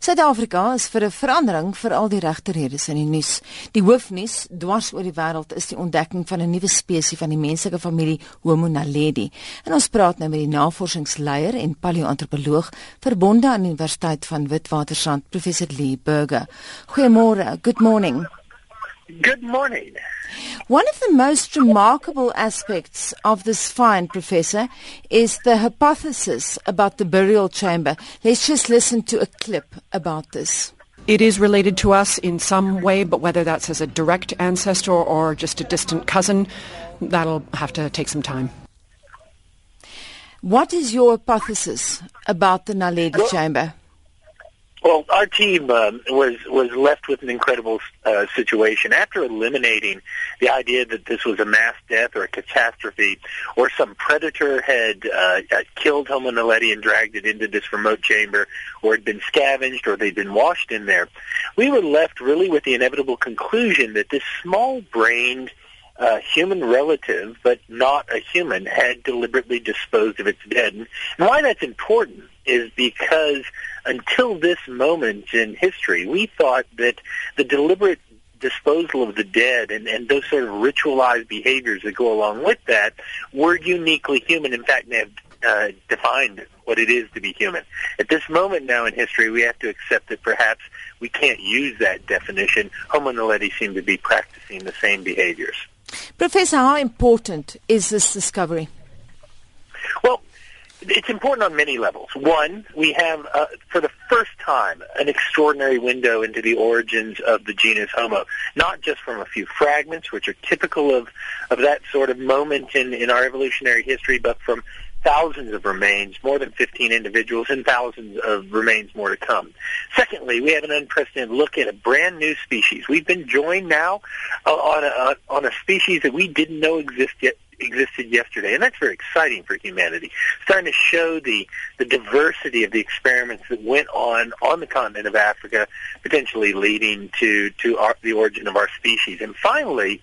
Suid-Afrika is vir 'n verandering vir al die regte redes in die nuus. Die hoofnuus dwars oor die wêreld is die ontdekking van 'n nuwe spesies van die menslike familie Homo naledi. En ons praat nou met die navorsingsleier en paleoantropoloog verbonde aan die Universiteit van Witwatersrand, professor Lee Burger. Goeiemôre, good morning. Good morning. One of the most remarkable aspects of this find, Professor, is the hypothesis about the burial chamber. Let's just listen to a clip about this. It is related to us in some way, but whether that's as a direct ancestor or just a distant cousin, that'll have to take some time. What is your hypothesis about the Naledi well, chamber? Well, our team um, was was left with an incredible uh, situation after eliminating the idea that this was a mass death or a catastrophe, or some predator had uh, killed Homo naledi and dragged it into this remote chamber, or had been scavenged, or they'd been washed in there. We were left really with the inevitable conclusion that this small-brained uh, human relative, but not a human, had deliberately disposed of its dead. And why that's important is because until this moment in history, we thought that the deliberate disposal of the dead and, and those sort of ritualized behaviors that go along with that were uniquely human. In fact, they have uh, defined what it is to be human. At this moment now in history, we have to accept that perhaps we can't use that definition. Homo naledi seem to be practicing the same behaviors. Professor, how important is this discovery? Well, it's important on many levels. One, we have, uh, for the first time, an extraordinary window into the origins of the genus Homo, not just from a few fragments, which are typical of, of that sort of moment in, in our evolutionary history, but from thousands of remains, more than 15 individuals, and thousands of remains more to come. Secondly, we have an unprecedented look at a brand new species. We've been joined now uh, on, a, on a species that we didn't know existed yet, existed yesterday, and that's very exciting for humanity. Starting to show the the diversity of the experiments that went on on the continent of Africa, potentially leading to to our, the origin of our species. And finally,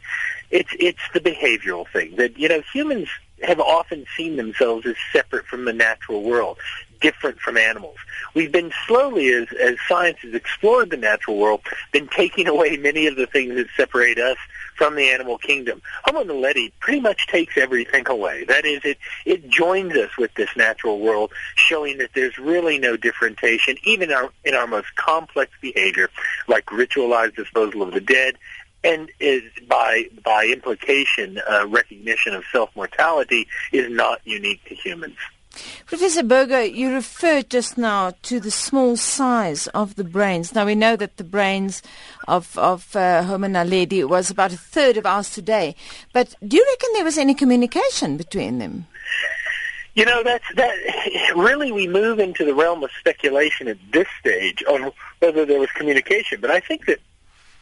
it's it's the behavioral thing that you know humans have often seen themselves as separate from the natural world, different from animals. We've been slowly, as, as science has explored the natural world, been taking away many of the things that separate us from the animal kingdom. Homo naledi pretty much takes everything away. That is, it, it joins us with this natural world, showing that there's really no differentiation, even our, in our most complex behavior, like ritualized disposal of the dead and is by by implication uh, recognition of self mortality is not unique to humans. Professor Berger, you referred just now to the small size of the brains. Now we know that the brains of of uh, Homo naledi was about a third of ours today, but do you reckon there was any communication between them? You know, that's that. Really, we move into the realm of speculation at this stage on whether there was communication. But I think that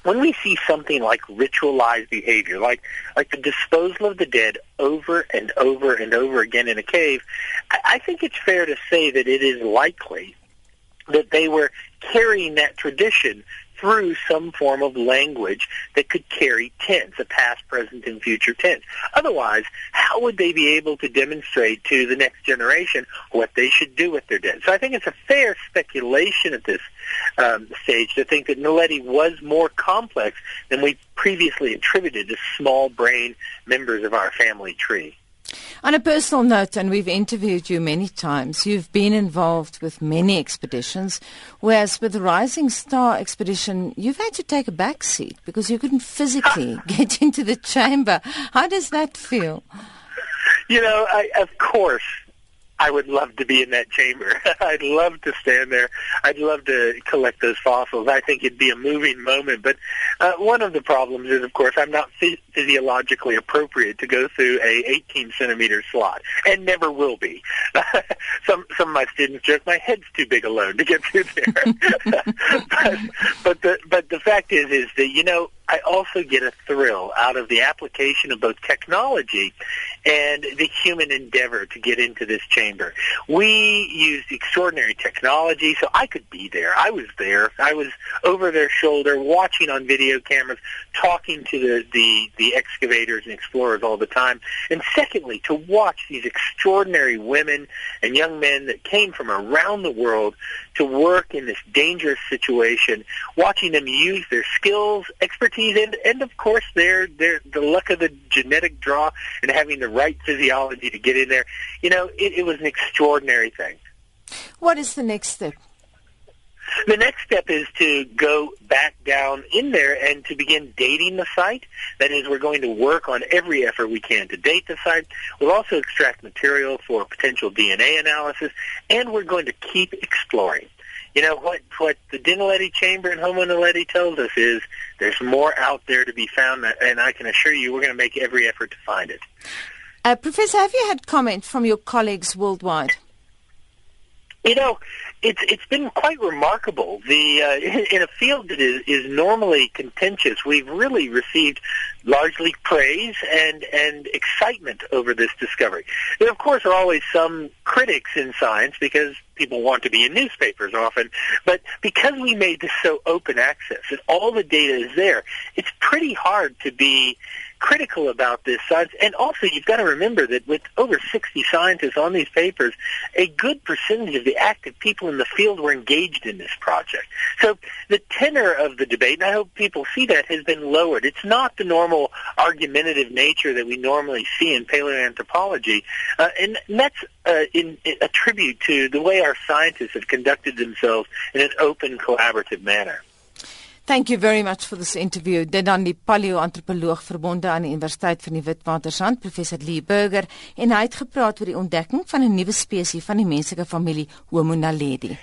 when we see something like ritualized behavior, like like the disposal of the dead over and over and over again in a cave, I, I think it's fair to say that it is likely that they were carrying that tradition through some form of language that could carry tense, a past, present, and future tense. Otherwise, how would they be able to demonstrate to the next generation what they should do with their dead? So I think it's a fair speculation at this um, stage to think that Naledi was more complex than we previously attributed to small brain members of our family tree. On a personal note, and we've interviewed you many times, you've been involved with many expeditions, whereas with the Rising Star expedition, you've had to take a back seat because you couldn't physically get into the chamber. How does that feel? You know, I, of course, I would love to be in that chamber. I'd love to stand there. I'd love to collect those fossils. I think it'd be a moving moment. But uh, one of the problems is, of course, I'm not physiologically appropriate to go through a 18 centimeter slot, and never will be. some some of my students joke my head's too big alone to get through there. but, but the but the fact is is that you know I also get a thrill out of the application of both technology and the human endeavor to get into this chamber. We used extraordinary technology, so I could be there. I was there. I was over their shoulder, watching on video cameras, talking to the, the, the excavators and explorers all the time. And secondly, to watch these extraordinary women and young men that came from around the world to work in this dangerous situation, watching them use their skills, expertise, and, and of course their, their, the luck of the genetic draw and having the right physiology to get in there. You know, it, it was an extraordinary thing. What is the next step? The next step is to go back down in there and to begin dating the site. That is, we're going to work on every effort we can to date the site. We'll also extract material for potential DNA analysis, and we're going to keep exploring. You know, what, what the Dinaledi Chamber and Homo naledi tells us is there's more out there to be found, and I can assure you we're going to make every effort to find it. Uh, Professor, have you had comment from your colleagues worldwide? You know, it's it's been quite remarkable. The uh, in a field that is is normally contentious, we've really received largely praise and and excitement over this discovery. There, of course, are always some critics in science because people want to be in newspapers often. But because we made this so open access and all the data is there, it's pretty hard to be critical about this science. And also, you've got to remember that with over 60 scientists on these papers, a good percentage of the active people in the field were engaged in this project. So the tenor of the debate, and I hope people see that, has been lowered. It's not the normal argumentative nature that we normally see in paleoanthropology. Uh, and that's uh, in, in a tribute to the way our scientists have conducted themselves in an open, collaborative manner. Thank you very much for this interview. Dit dan die paleoantropoloog verbonde aan die Universiteit van die Witwatersrand, professor Lee Burger, en hy het gepraat oor die ontdekking van 'n nuwe spesies van die menslike familie Homo naledi.